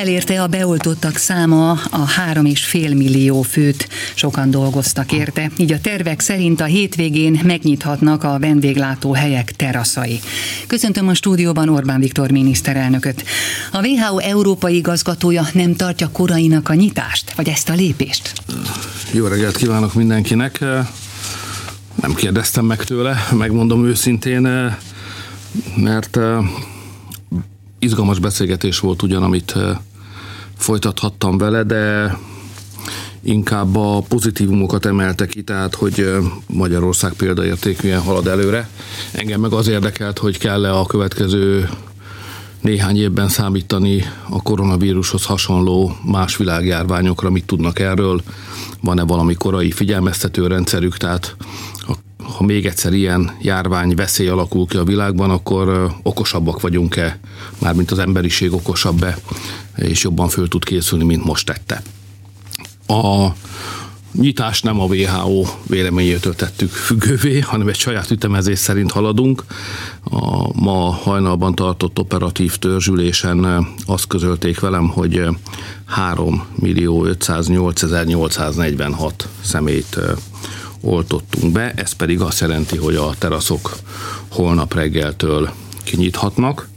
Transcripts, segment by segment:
Elérte a beoltottak száma a három és fél millió főt. Sokan dolgoztak érte, így a tervek szerint a hétvégén megnyithatnak a vendéglátó helyek teraszai. Köszöntöm a stúdióban Orbán Viktor miniszterelnököt. A WHO európai igazgatója nem tartja korainak a nyitást, vagy ezt a lépést? Jó reggelt kívánok mindenkinek! Nem kérdeztem meg tőle, megmondom őszintén, mert izgalmas beszélgetés volt ugyan, amit folytathattam vele, de inkább a pozitívumokat emelte ki, tehát hogy Magyarország példaértékűen halad előre. Engem meg az érdekelt, hogy kell-e a következő néhány évben számítani a koronavírushoz hasonló más világjárványokra, mit tudnak erről, van-e valami korai figyelmeztető rendszerük, tehát ha még egyszer ilyen járvány veszély alakul ki a világban, akkor okosabbak vagyunk-e, mármint az emberiség okosabb-e, és jobban föl tud készülni, mint most tette. A nyitás nem a WHO véleményétől tettük függővé, hanem egy saját ütemezés szerint haladunk. A ma hajnalban tartott operatív törzsülésen azt közölték velem, hogy 3 millió 508 846 szemét oltottunk be, ez pedig azt jelenti, hogy a teraszok holnap reggeltől kinyithatnak.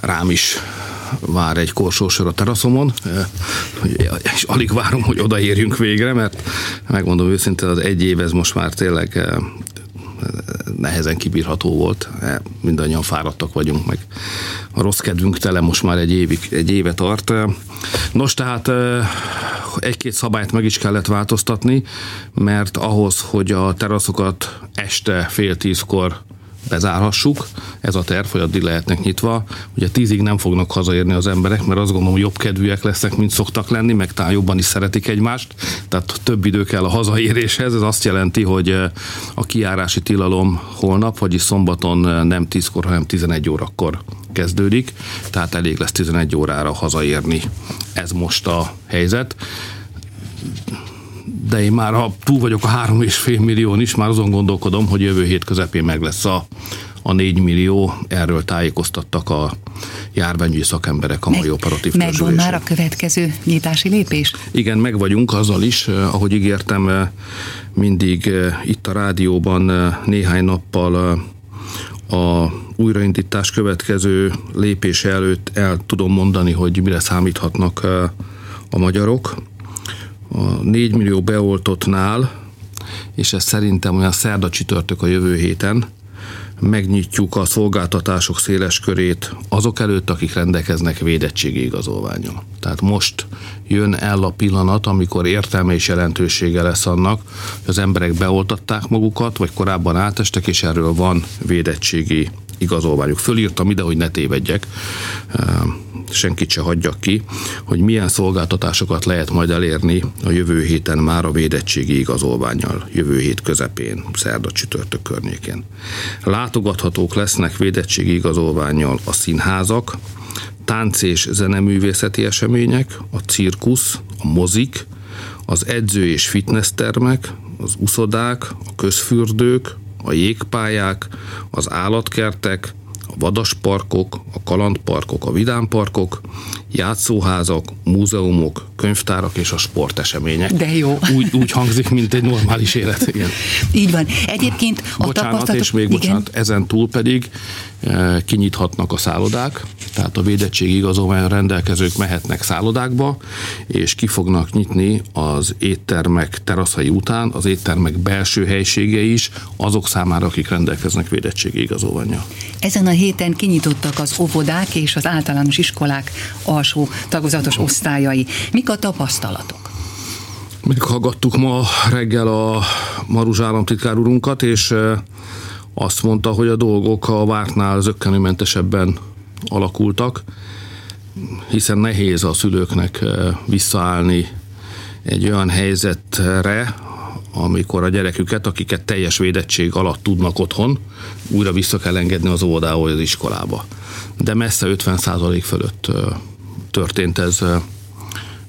Rám is vár egy korsósor a teraszomon, és alig várom, hogy odaérjünk végre, mert megmondom őszintén, az egy év ez most már tényleg eh, nehezen kibírható volt. Mindannyian fáradtak vagyunk, meg a rossz kedvünk tele most már egy, évig, egy éve tart. Nos, tehát eh, egy-két szabályt meg is kellett változtatni, mert ahhoz, hogy a teraszokat este fél tízkor bezárhassuk. Ez a terv, hogy addig lehetnek nyitva. Ugye tízig nem fognak hazaérni az emberek, mert azt gondolom, hogy jobb kedvűek lesznek, mint szoktak lenni, meg talán jobban is szeretik egymást, tehát több idő kell a hazaéréshez. Ez azt jelenti, hogy eh, a kiárási tilalom holnap, vagyis szombaton eh, nem 10-kor, hanem 11 órakor kezdődik, tehát elég lesz 11 órára hazaérni. Ez most a helyzet de én már ha túl vagyok a három és fél millión is, már azon gondolkodom, hogy jövő hét közepén meg lesz a, a 4 millió, erről tájékoztattak a járványügyi szakemberek a mai operatív Megvan már a következő nyitási lépés? Igen, meg vagyunk azzal is, eh, ahogy ígértem, eh, mindig eh, itt a rádióban néhány nappal a újraindítás következő lépése előtt el tudom mondani, hogy mire számíthatnak a magyarok a 4 millió beoltottnál, és ez szerintem olyan szerda csütörtök a jövő héten, megnyitjuk a szolgáltatások széles körét azok előtt, akik rendelkeznek védettségi igazolványon. Tehát most jön el a pillanat, amikor értelme és jelentősége lesz annak, hogy az emberek beoltatták magukat, vagy korábban átestek, és erről van védettségi igazolványuk. Fölírtam ide, hogy ne tévedjek, senkit se hagyjak ki, hogy milyen szolgáltatásokat lehet majd elérni a jövő héten már a védettségi igazolványjal, jövő hét közepén, szerda csütörtök környékén. Látogathatók lesznek védettségi igazolványjal a színházak, tánc és zeneművészeti események, a cirkusz, a mozik, az edző és fitnesstermek, az uszodák, a közfürdők, a jégpályák, az állatkertek, vadasparkok, a kalandparkok, a vidámparkok, játszóházak, múzeumok, könyvtárak és a sportesemények. De jó. Úgy, úgy hangzik, mint egy normális élet. Igen. Így van. Egyébként a bocsánat, és még igen. bocsánat, ezen túl pedig e, kinyithatnak a szállodák, tehát a védettségi igazolvány rendelkezők mehetnek szállodákba, és ki fognak nyitni az éttermek teraszai után, az éttermek belső helysége is, azok számára, akik rendelkeznek védettségi igazolványa. Ezen a héten kinyitottak az óvodák és az általános iskolák alsó tagozatos osztályai. Mik a tapasztalatok? Meghallgattuk ma reggel a Maruzs államtitkár urunkat, és azt mondta, hogy a dolgok a vártnál zöggenőmentesebben alakultak, hiszen nehéz a szülőknek visszaállni egy olyan helyzetre, amikor a gyereküket, akiket teljes védettség alatt tudnak otthon, újra vissza kell engedni az vagy az iskolába. De messze 50% fölött történt ez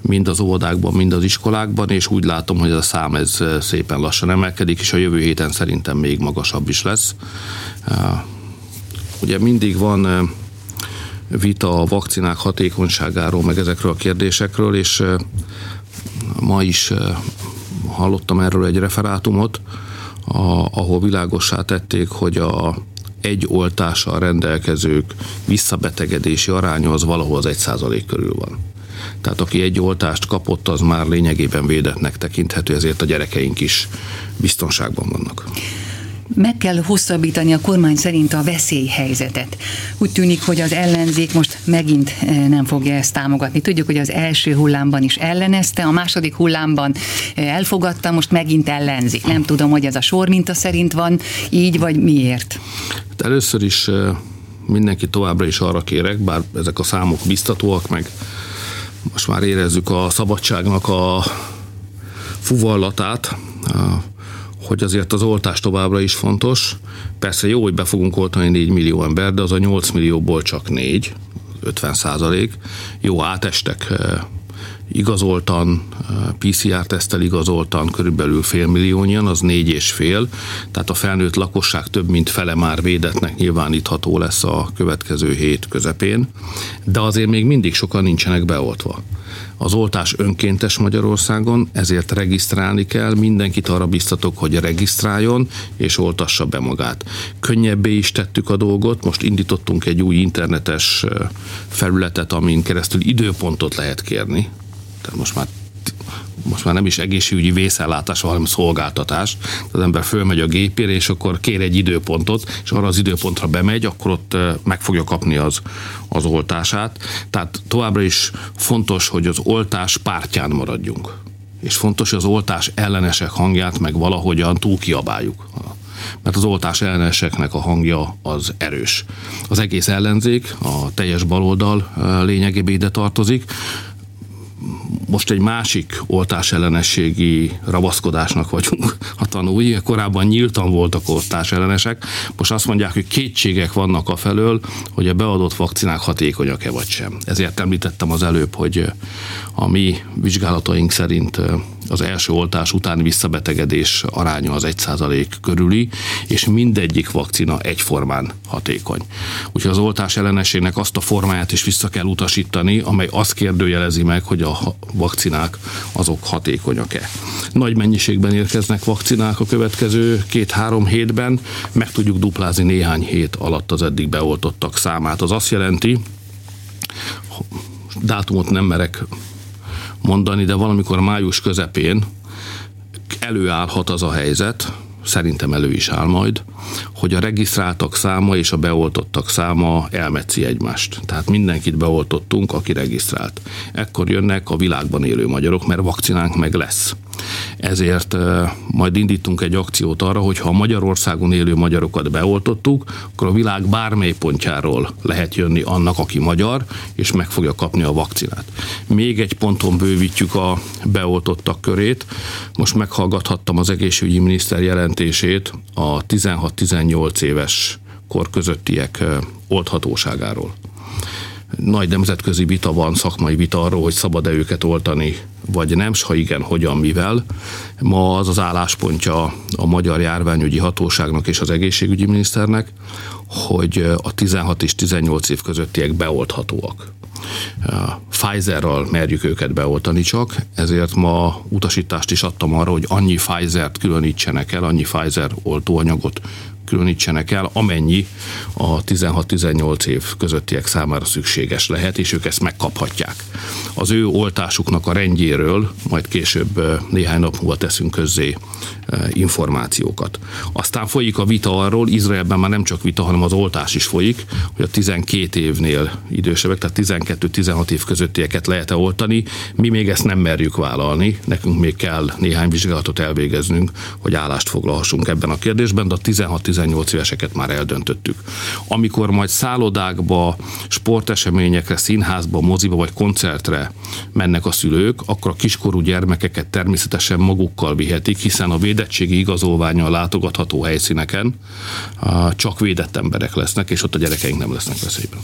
mind az óvodákban, mind az iskolákban, és úgy látom, hogy ez a szám ez szépen lassan emelkedik, és a jövő héten szerintem még magasabb is lesz. Ugye mindig van vita a vakcinák hatékonyságáról, meg ezekről a kérdésekről, és ma is hallottam erről egy referátumot, ahol világossá tették, hogy a egy oltással rendelkezők visszabetegedési aránya az valahol az egy százalék körül van. Tehát aki egy oltást kapott, az már lényegében védetnek tekinthető, ezért a gyerekeink is biztonságban vannak meg kell hosszabbítani a kormány szerint a veszélyhelyzetet. Úgy tűnik, hogy az ellenzék most megint eh, nem fogja ezt támogatni. Tudjuk, hogy az első hullámban is ellenezte, a második hullámban eh, elfogadta, most megint ellenzik. Nem tudom, hogy ez a sor minta szerint van így, vagy miért. Hát először is eh, mindenki továbbra is arra kérek, bár ezek a számok biztatóak, meg most már érezzük a szabadságnak a fuvallatát, hogy azért az oltás továbbra is fontos. Persze jó, hogy be fogunk oltani 4 millió ember, de az a 8 millióból csak 4, 50 százalék. Jó, átestek eh, igazoltan, eh, PCR-tesztel igazoltan körülbelül félmilliónyian, az négy és fél, tehát a felnőtt lakosság több mint fele már védetnek nyilvánítható lesz a következő hét közepén, de azért még mindig sokan nincsenek beoltva. Az oltás önkéntes Magyarországon, ezért regisztrálni kell, mindenkit arra biztatok, hogy regisztráljon és oltassa be magát. Könnyebbé is tettük a dolgot, most indítottunk egy új internetes felületet, amin keresztül időpontot lehet kérni. Tehát most már most már nem is egészségügyi vészellátás, hanem szolgáltatás. Az ember fölmegy a gépére, és akkor kér egy időpontot, és arra az időpontra bemegy, akkor ott meg fogja kapni az, az oltását. Tehát továbbra is fontos, hogy az oltás pártján maradjunk. És fontos, hogy az oltás ellenesek hangját meg valahogyan túlkiabáljuk mert az oltás elleneseknek a hangja az erős. Az egész ellenzék, a teljes baloldal lényegében ide tartozik, most egy másik oltás ellenességi ravaszkodásnak vagyunk a tanúi. Korábban nyíltan voltak oltás ellenesek, most azt mondják, hogy kétségek vannak a felől, hogy a beadott vakcinák hatékonyak-e vagy sem. Ezért említettem az előbb, hogy a mi vizsgálataink szerint az első oltás utáni visszabetegedés aránya az 1% körüli, és mindegyik vakcina egyformán hatékony. Úgyhogy az oltás ellenességnek azt a formáját is vissza kell utasítani, amely azt kérdőjelezi meg, hogy a vakcinák azok hatékonyak-e. Nagy mennyiségben érkeznek vakcinák a következő két-három hétben, meg tudjuk duplázni néhány hét alatt az eddig beoltottak számát. Az azt jelenti, dátumot nem merek mondani, de valamikor május közepén előállhat az a helyzet, szerintem elő is áll majd, hogy a regisztráltak száma és a beoltottak száma elmetszi egymást. Tehát mindenkit beoltottunk, aki regisztrált. Ekkor jönnek a világban élő magyarok, mert vakcinánk meg lesz ezért majd indítunk egy akciót arra, hogy ha Magyarországon élő magyarokat beoltottuk, akkor a világ bármely pontjáról lehet jönni annak, aki magyar, és meg fogja kapni a vakcinát. Még egy ponton bővítjük a beoltottak körét. Most meghallgathattam az egészségügyi miniszter jelentését a 16-18 éves kor közöttiek olthatóságáról nagy nemzetközi vita van, szakmai vita arról, hogy szabad-e őket oltani, vagy nem, s ha igen, hogyan, mivel. Ma az az álláspontja a Magyar Járványügyi Hatóságnak és az egészségügyi miniszternek, hogy a 16 és 18 év közöttiek beolthatóak. Pfizerral merjük őket beoltani csak, ezért ma utasítást is adtam arra, hogy annyi Pfizer-t különítsenek el, annyi Pfizer oltóanyagot különítsenek el, amennyi a 16-18 év közöttiek számára szükséges lehet, és ők ezt megkaphatják. Az ő oltásuknak a rendjéről majd később néhány nap múlva teszünk közzé információkat. Aztán folyik a vita arról, Izraelben már nem csak vita, hanem az oltás is folyik, hogy a 12 évnél idősebbek, tehát 12-16 év közöttieket lehet-e oltani. Mi még ezt nem merjük vállalni, nekünk még kell néhány vizsgálatot elvégeznünk, hogy állást foglalhassunk ebben a kérdésben, de a 16-18 éveseket már eldöntöttük. Amikor majd szállodákba, sporteseményekre, színházba, moziba vagy koncertre mennek a szülők, akkor a kiskorú gyermekeket természetesen magukkal vihetik, hiszen a védettségi igazolványa látogatható helyszíneken csak védett emberek lesznek, és ott a gyerekeink nem lesznek veszélyben.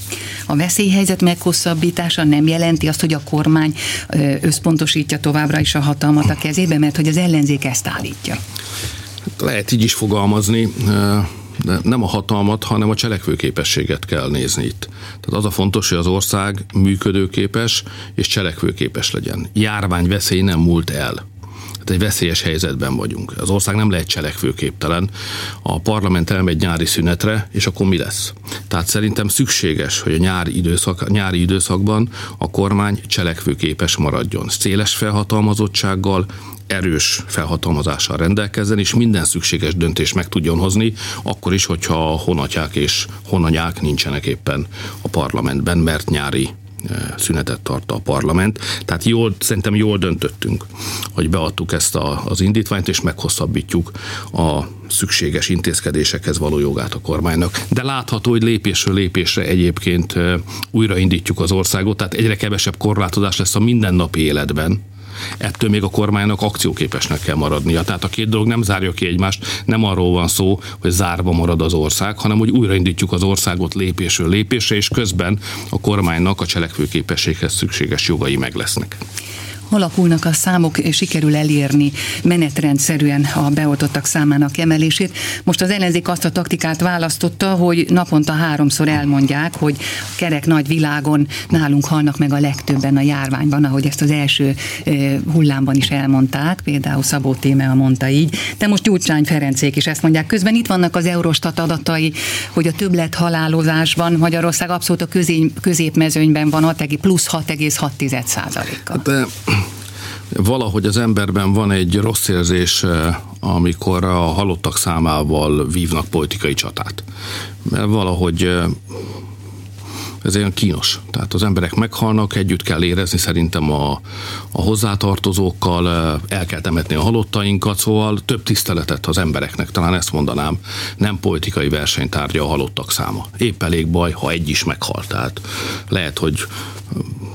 A veszélyhelyzet meghosszabbítása nem jelenti azt, hogy a kormány összpontosítja továbbra is a hatalmat a kezébe, mert hogy az ellenzék ezt állítja. Lehet így is fogalmazni. de nem a hatalmat, hanem a cselekvőképességet kell nézni itt. Tehát az a fontos, hogy az ország működőképes és cselekvőképes legyen. Járvány veszély nem múlt el. Hát egy veszélyes helyzetben vagyunk. Az ország nem lehet cselekvőképtelen. A parlament elmegy nyári szünetre, és akkor mi lesz? Tehát szerintem szükséges, hogy a nyári, időszak, nyári időszakban a kormány cselekvőképes maradjon. Széles felhatalmazottsággal, erős felhatalmazással rendelkezzen, és minden szükséges döntést meg tudjon hozni, akkor is, hogyha honatják és honanyák nincsenek éppen a parlamentben, mert nyári szünetet tart a parlament. Tehát jól, szerintem jól döntöttünk, hogy beadtuk ezt a, az indítványt, és meghosszabbítjuk a szükséges intézkedésekhez való jogát a kormánynak. De látható, hogy lépésről lépésre egyébként újraindítjuk az országot, tehát egyre kevesebb korlátozás lesz a mindennapi életben, ettől még a kormánynak akcióképesnek kell maradnia. Tehát a két dolog nem zárja ki egymást, nem arról van szó, hogy zárva marad az ország, hanem hogy újraindítjuk az országot lépésről lépésre, és közben a kormánynak a cselekvőképességhez szükséges jogai meg lesznek alakulnak a számok, sikerül elérni menetrendszerűen a beoltottak számának emelését. Most az ellenzék azt a taktikát választotta, hogy naponta háromszor elmondják, hogy kerek nagy világon nálunk halnak meg a legtöbben a járványban, ahogy ezt az első hullámban is elmondták, például Szabó Témea mondta így, de most Gyurcsány Ferencék is ezt mondják. Közben itt vannak az Eurostat adatai, hogy a többlet halálozásban Magyarország abszolút a középmezőnyben van, 6, plusz 6,6 százalékkal. Hát, valahogy az emberben van egy rossz érzés, eh, amikor a halottak számával vívnak politikai csatát. Mert valahogy eh, ez olyan kínos. Tehát az emberek meghalnak, együtt kell érezni szerintem a, a hozzátartozókkal, eh, el kell temetni a halottainkat, szóval több tiszteletet az embereknek, talán ezt mondanám, nem politikai versenytárgya a halottak száma. Épp elég baj, ha egy is meghalt. Tehát lehet, hogy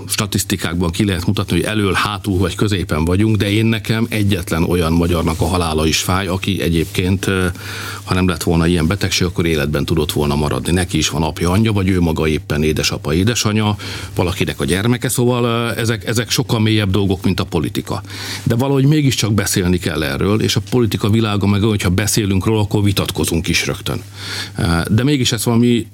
statisztikákban ki lehet mutatni, hogy elől, hátul vagy középen vagyunk, de én nekem egyetlen olyan magyarnak a halála is fáj, aki egyébként, ha nem lett volna ilyen betegség, akkor életben tudott volna maradni. Neki is van apja, anyja, vagy ő maga éppen édesapa, édesanyja, valakinek a gyermeke, szóval ezek, ezek sokkal mélyebb dolgok, mint a politika. De valahogy mégiscsak beszélni kell erről, és a politika világa meg, hogyha beszélünk róla, akkor vitatkozunk is rögtön. De mégis ez valami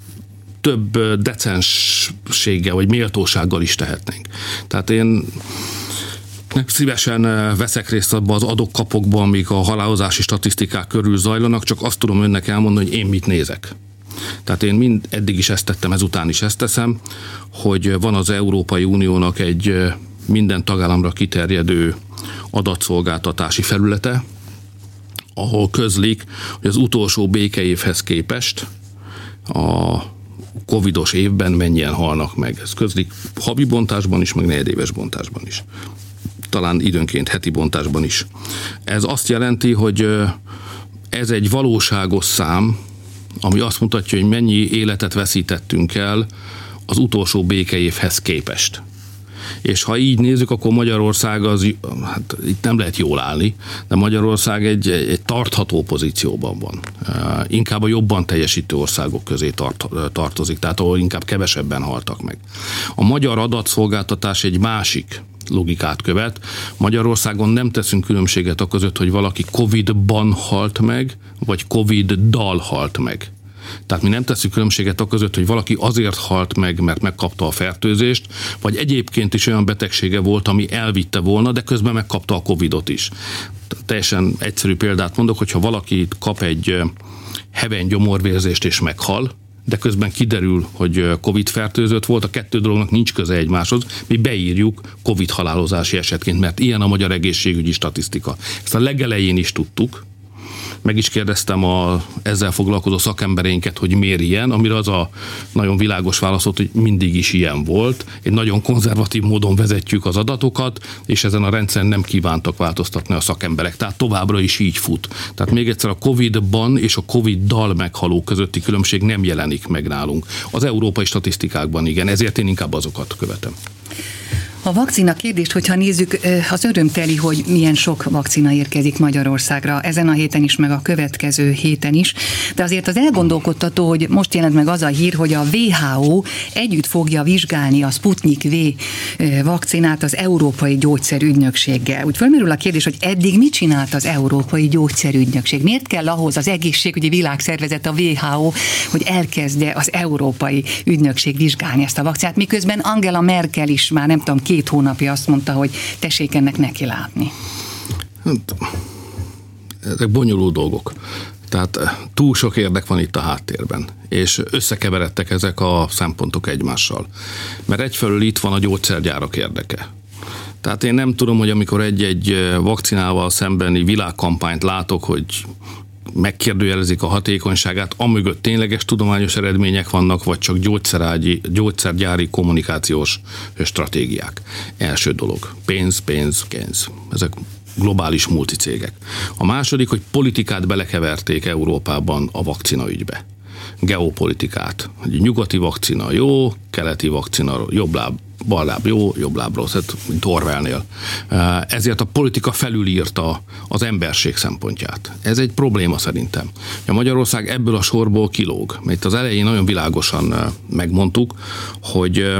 több decensséggel vagy méltósággal is tehetnénk. Tehát én szívesen veszek részt abban az adokkapokban, amik a halálozási statisztikák körül zajlanak, csak azt tudom önnek elmondani, hogy én mit nézek. Tehát én mind eddig is ezt tettem, ezután is ezt teszem, hogy van az Európai Uniónak egy minden tagállamra kiterjedő adatszolgáltatási felülete, ahol közlik, hogy az utolsó békeévhez képest a covidos évben mennyien halnak meg. Ez közlik havi bontásban is, meg negyedéves bontásban is. Talán időnként heti bontásban is. Ez azt jelenti, hogy ez egy valóságos szám, ami azt mutatja, hogy mennyi életet veszítettünk el az utolsó békeévhez képest. És ha így nézzük, akkor Magyarország az, hát itt nem lehet jól állni, de Magyarország egy, egy tartható pozícióban van. Inkább a jobban teljesítő országok közé tart, tartozik, tehát ahol inkább kevesebben haltak meg. A magyar adatszolgáltatás egy másik logikát követ. Magyarországon nem teszünk különbséget a között, hogy valaki Covid-ban halt meg, vagy Covid-dal halt meg. Tehát mi nem teszünk különbséget a között, hogy valaki azért halt meg, mert megkapta a fertőzést, vagy egyébként is olyan betegsége volt, ami elvitte volna, de közben megkapta a Covidot is. Teljesen egyszerű példát mondok, hogyha valaki kap egy heveny gyomorvérzést és meghal, de közben kiderül, hogy Covid fertőzött volt, a kettő dolognak nincs köze egymáshoz, mi beírjuk Covid halálozási esetként, mert ilyen a magyar egészségügyi statisztika. Ezt a legelején is tudtuk, meg is kérdeztem a ezzel foglalkozó szakembereinket, hogy miért ilyen, amire az a nagyon világos válaszott, hogy mindig is ilyen volt. Egy nagyon konzervatív módon vezetjük az adatokat, és ezen a rendszeren nem kívántak változtatni a szakemberek. Tehát továbbra is így fut. Tehát még egyszer a Covid-ban és a Covid-dal meghaló közötti különbség nem jelenik meg nálunk. Az európai statisztikákban igen, ezért én inkább azokat követem. A vakcina kérdés, hogyha nézzük, az örömteli, hogy milyen sok vakcina érkezik Magyarországra ezen a héten is, meg a következő héten is. De azért az elgondolkodtató, hogy most jelent meg az a hír, hogy a WHO együtt fogja vizsgálni a Sputnik V vakcinát az Európai Gyógyszerügynökséggel. Úgy fölmerül a kérdés, hogy eddig mit csinált az Európai Gyógyszerügynökség? Miért kell ahhoz az egészségügyi világszervezet, a WHO, hogy elkezdje az Európai Ügynökség vizsgálni ezt a vakcinát, miközben Angela Merkel is már nem tudom, két hónapja azt mondta, hogy tessék ennek neki látni. Hát, ezek bonyolult dolgok. Tehát eh, túl sok érdek van itt a háttérben, és összekeveredtek ezek a szempontok egymással. Mert egyfelől itt van a gyógyszergyárak érdeke. Tehát én nem tudom, hogy amikor egy-egy eh, vakcinával szembeni világkampányt látok, hogy megkérdőjelezik a hatékonyságát, amögött tényleges tudományos eredmények vannak, vagy csak gyógyszerágyi, gyógyszergyári kommunikációs stratégiák. Első dolog. Pénz, pénz, pénz. Ezek globális multicégek. A második, hogy politikát belekeverték Európában a vakcina ügybe geopolitikát. Hogy nyugati vakcina jó, keleti vakcina jobb láb, bal láb jó, jobb láb rossz, hát, mint Orwellnél. Ezért a politika felülírta az emberség szempontját. Ez egy probléma szerintem. A Magyarország ebből a sorból kilóg, mert az elején nagyon világosan megmondtuk, hogy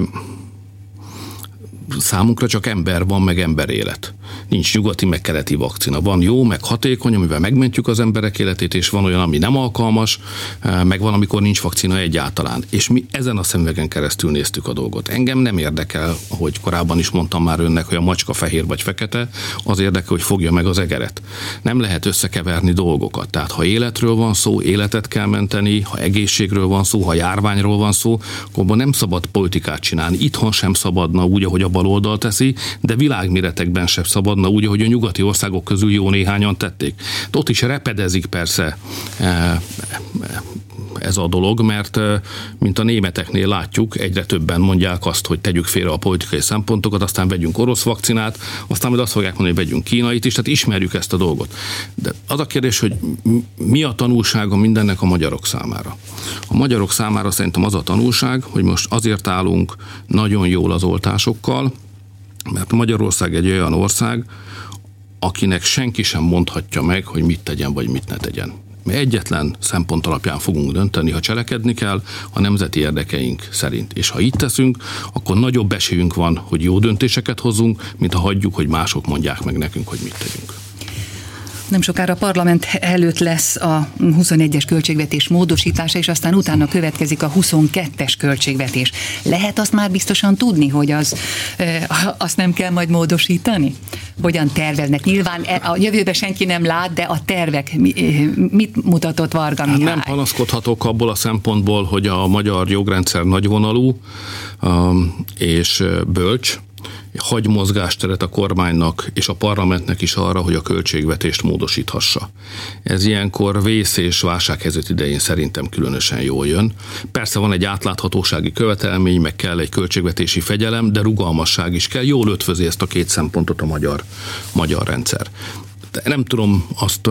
számunkra csak ember van, meg emberélet. Nincs nyugati, meg keleti vakcina. Van jó, meg hatékony, amivel megmentjük az emberek életét, és van olyan, ami nem alkalmas, eh, meg van, amikor nincs vakcina egyáltalán. És mi ezen a szemüvegen keresztül néztük a dolgot. Engem nem érdekel, ahogy korábban is mondtam már önnek, hogy a macska fehér vagy fekete, az érdekel, hogy fogja meg az egeret. Nem lehet összekeverni dolgokat. Tehát ha életről van szó, életet kell menteni, ha egészségről van szó, ha járványról van szó, akkor nem szabad politikát csinálni. Itthon sem szabadna úgy, ahogy a baloldal teszi, de világméretekben sem szabadna úgy, ahogy a nyugati országok közül jó néhányan tették. De ott is repedezik persze e, ez a dolog, mert e, mint a németeknél látjuk, egyre többen mondják azt, hogy tegyük félre a politikai szempontokat, aztán vegyünk orosz vakcinát, aztán majd azt fogják mondani, hogy vegyünk kínait is, tehát ismerjük ezt a dolgot. De az a kérdés, hogy mi a tanulsága mindennek a magyarok számára? A magyarok számára szerintem az a tanulság, hogy most azért állunk nagyon jól az oltásokkal, mert Magyarország egy olyan ország, akinek senki sem mondhatja meg, hogy mit tegyen vagy mit ne tegyen. Mi egyetlen szempont alapján fogunk dönteni, ha cselekedni kell, a nemzeti érdekeink szerint. És ha így teszünk, akkor nagyobb esélyünk van, hogy jó döntéseket hozzunk, mint ha hagyjuk, hogy mások mondják meg nekünk, hogy mit tegyünk. Nem sokára a parlament előtt lesz a 21-es költségvetés módosítása, és aztán utána következik a 22-es költségvetés. Lehet azt már biztosan tudni, hogy az, azt nem kell majd módosítani? Hogyan terveznek? Nyilván e, a jövőben senki nem lát, de a tervek mit mutatott Varga Mihály? Hát nem panaszkodhatok abból a szempontból, hogy a magyar jogrendszer nagyvonalú és bölcs, hagy mozgásteret a kormánynak és a parlamentnek is arra, hogy a költségvetést módosíthassa. Ez ilyenkor vész és válsághelyzet idején szerintem különösen jól jön. Persze van egy átláthatósági követelmény, meg kell egy költségvetési fegyelem, de rugalmasság is kell. Jól ötvözi ezt a két szempontot a magyar, magyar rendszer nem tudom azt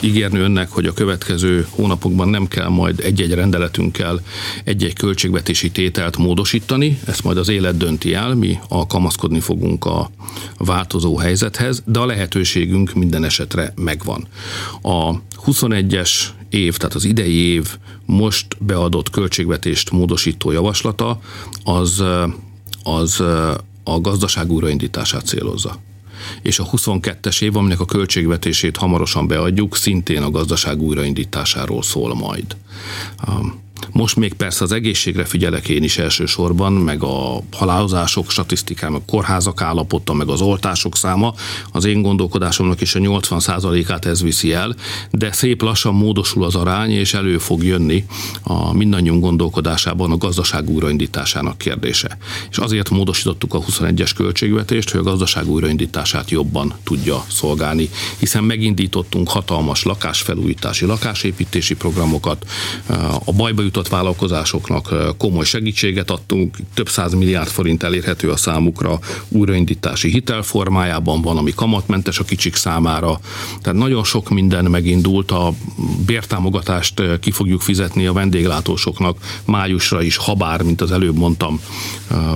ígérni önnek, hogy a következő hónapokban nem kell majd egy-egy rendeletünkkel egy-egy költségvetési tételt módosítani, ezt majd az élet dönti el, mi alkalmazkodni fogunk a változó helyzethez, de a lehetőségünk minden esetre megvan. A 21-es év, tehát az idei év most beadott költségvetést módosító javaslata, az, az a gazdaság újraindítását célozza és a 22-es év, aminek a költségvetését hamarosan beadjuk, szintén a gazdaság újraindításáról szól majd. Most még persze az egészségre figyelek én is elsősorban, meg a halálozások statisztikán, meg kórházak állapota, meg az oltások száma. Az én gondolkodásomnak is a 80%-át ez viszi el, de szép lassan módosul az arány, és elő fog jönni a mindannyiunk gondolkodásában a gazdaság újraindításának kérdése. És azért módosítottuk a 21-es költségvetést, hogy a gazdaság újraindítását jobban tudja szolgálni, hiszen megindítottunk hatalmas lakásfelújítási, lakásépítési programokat, a bajba bejutott vállalkozásoknak komoly segítséget adtunk, több száz milliárd forint elérhető a számukra újraindítási hitel formájában van, ami kamatmentes a kicsik számára. Tehát nagyon sok minden megindult, a bértámogatást ki fogjuk fizetni a vendéglátósoknak májusra is, habár, mint az előbb mondtam,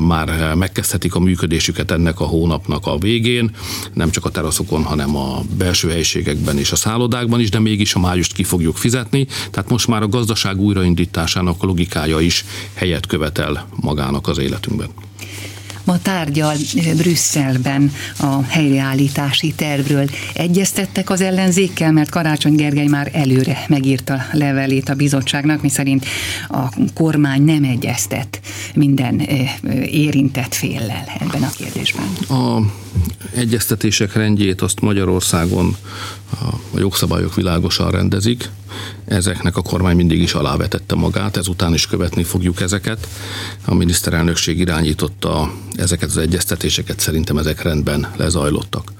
már megkezdhetik a működésüket ennek a hónapnak a végén, nem csak a teraszokon, hanem a belső helyiségekben és a szállodákban is, de mégis a májust ki fogjuk fizetni. Tehát most már a gazdaság újraindításának a logikája is helyet követel magának az életünkben. Ma tárgyal Brüsszelben a helyreállítási tervről. Egyeztettek az ellenzékkel, mert Karácsony Gergely már előre megírta levelét a bizottságnak, miszerint a kormány nem egyeztet minden érintett féllel ebben a kérdésben. A egyeztetések rendjét azt Magyarországon a jogszabályok világosan rendezik. Ezeknek a kormány mindig is alávetette magát, ezután is követni fogjuk ezeket. A miniszterelnökség irányította ezeket az egyeztetéseket, szerintem ezek rendben lezajlottak.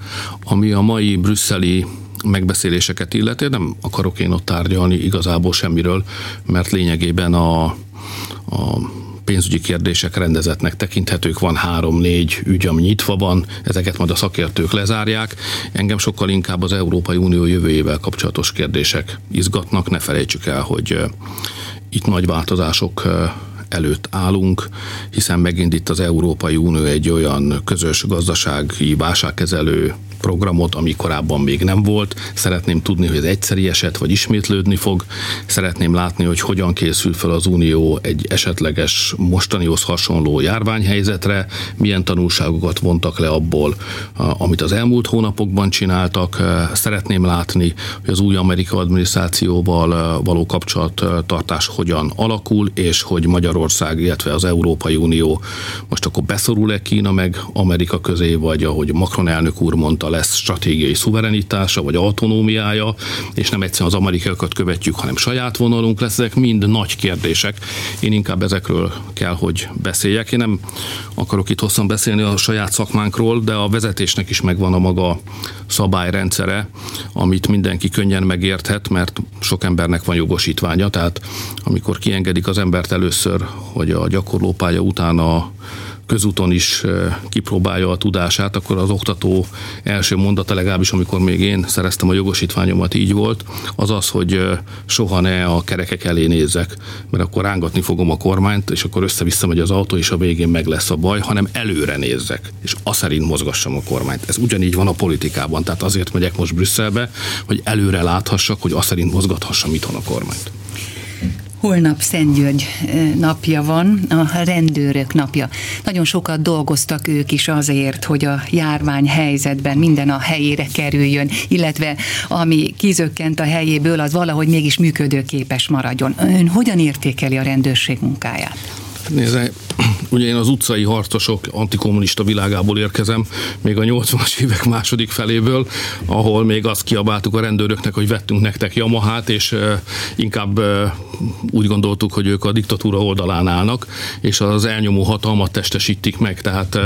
Ami a mai brüsszeli megbeszéléseket illeti, nem akarok én ott tárgyalni igazából semmiről, mert lényegében a, a pénzügyi kérdések rendezetnek tekinthetők, van három-négy ügy, ami nyitva van, ezeket majd a szakértők lezárják. Engem sokkal inkább az Európai Unió jövőjével kapcsolatos kérdések izgatnak, ne felejtsük el, hogy itt nagy változások előtt állunk, hiszen megint itt az Európai Unió egy olyan közös gazdasági válságkezelő programot, ami korábban még nem volt. Szeretném tudni, hogy ez egyszeri eset, vagy ismétlődni fog. Szeretném látni, hogy hogyan készül fel az Unió egy esetleges mostanihoz hasonló járványhelyzetre, milyen tanulságokat vontak le abból, amit az elmúlt hónapokban csináltak. Szeretném látni, hogy az új amerikai adminisztrációval való kapcsolattartás hogyan alakul, és hogy Magyarország, illetve az Európai Unió most akkor beszorul-e Kína meg Amerika közé, vagy ahogy Macron elnök úr mondta, lesz stratégiai szuverenitása vagy autonómiája, és nem egyszerűen az amerikaiakat követjük, hanem saját vonalunk lesz, ezek mind nagy kérdések. Én inkább ezekről kell, hogy beszéljek. Én nem akarok itt hosszan beszélni a saját szakmánkról, de a vezetésnek is megvan a maga szabályrendszere, amit mindenki könnyen megérthet, mert sok embernek van jogosítványa, tehát amikor kiengedik az embert először, hogy a gyakorlópálya után a közúton is kipróbálja a tudását, akkor az oktató első mondata, legalábbis amikor még én szereztem a jogosítványomat, így volt, az az, hogy soha ne a kerekek elé nézzek, mert akkor rángatni fogom a kormányt, és akkor össze-vissza megy az autó, és a végén meg lesz a baj, hanem előre nézzek, és azt szerint mozgassam a kormányt. Ez ugyanígy van a politikában, tehát azért megyek most Brüsszelbe, hogy előre láthassak, hogy azt szerint mozgathassam itthon a kormányt. Holnap Szentgyörgy napja van, a rendőrök napja. Nagyon sokat dolgoztak ők is azért, hogy a járvány helyzetben minden a helyére kerüljön, illetve ami kizökkent a helyéből, az valahogy mégis működőképes maradjon. Ön hogyan értékeli a rendőrség munkáját? Nézze, ugye én az utcai harcosok antikommunista világából érkezem, még a 80-as évek második feléből, ahol még azt kiabáltuk a rendőröknek, hogy vettünk nektek Yamahát, és inkább úgy gondoltuk, hogy ők a diktatúra oldalán állnak, és az elnyomó hatalmat testesítik meg, tehát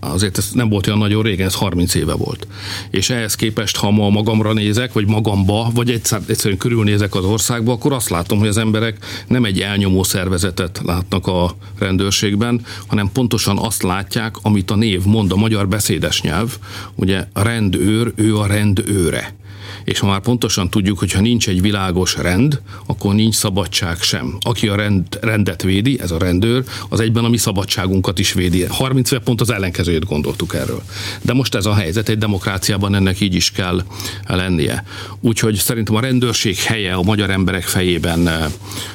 azért ez nem volt olyan nagyon régen, ez 30 éve volt. És ehhez képest, ha ma magamra nézek, vagy magamba, vagy egyszer, egyszerűen körülnézek az országba, akkor azt látom, hogy az emberek nem egy elnyomó szervezetet látnak a rendőrségben, hanem pontosan azt látják, amit a név mond, a magyar beszédes nyelv, ugye a rendőr, ő a rendőre és ma már pontosan tudjuk, hogy ha nincs egy világos rend, akkor nincs szabadság sem. Aki a rend, rendet védi, ez a rendőr, az egyben a mi szabadságunkat is védi. 30 éve pont az ellenkezőjét gondoltuk erről. De most ez a helyzet, egy demokráciában ennek így is kell lennie. Úgyhogy szerintem a rendőrség helye a magyar emberek fejében eh,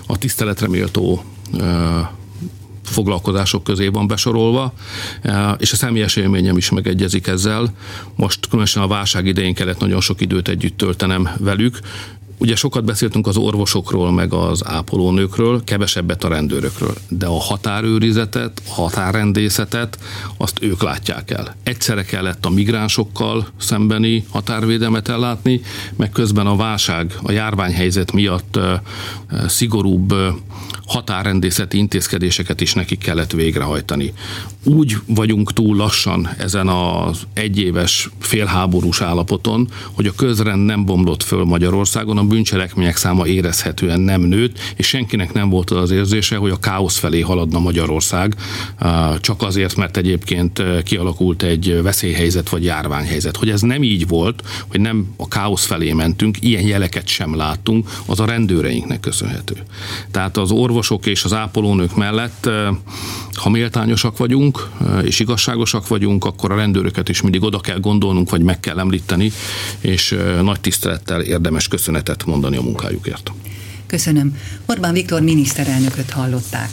a tiszteletre méltó eh, foglalkozások közé van besorolva, e, és a személyes élményem is megegyezik ezzel. Most különösen a válság idején kellett nagyon sok időt együtt töltenem velük, Ugye sokat beszéltünk az orvosokról, meg az ápolónőkről, kevesebbet a rendőrökről, de a határőrizetet, a határrendészetet, azt ők látják el. Egyszerre kellett a migránsokkal szembeni határvédelmet ellátni, meg közben a válság, a járványhelyzet miatt szigorúbb határrendészeti intézkedéseket is nekik kellett végrehajtani. Úgy vagyunk túl lassan ezen az egyéves félháborús állapoton, hogy a közrend nem bomlott föl Magyarországon, a bűncselekmények száma érezhetően nem nőtt, és senkinek nem volt az érzése, hogy a káosz felé haladna Magyarország, csak azért, mert egyébként kialakult egy veszélyhelyzet vagy járványhelyzet. Hogy ez nem így volt, hogy nem a káosz felé mentünk, ilyen jeleket sem láttunk, az a rendőreinknek köszönhető. Tehát az orvosok és az ápolónők mellett, ha méltányosak vagyunk és igazságosak vagyunk, akkor a rendőröket is mindig oda kell gondolnunk, vagy meg kell említeni, és nagy tisztelettel érdemes köszönetet mondani a munkájukért. Köszönöm. Orbán Viktor miniszterelnököt hallották.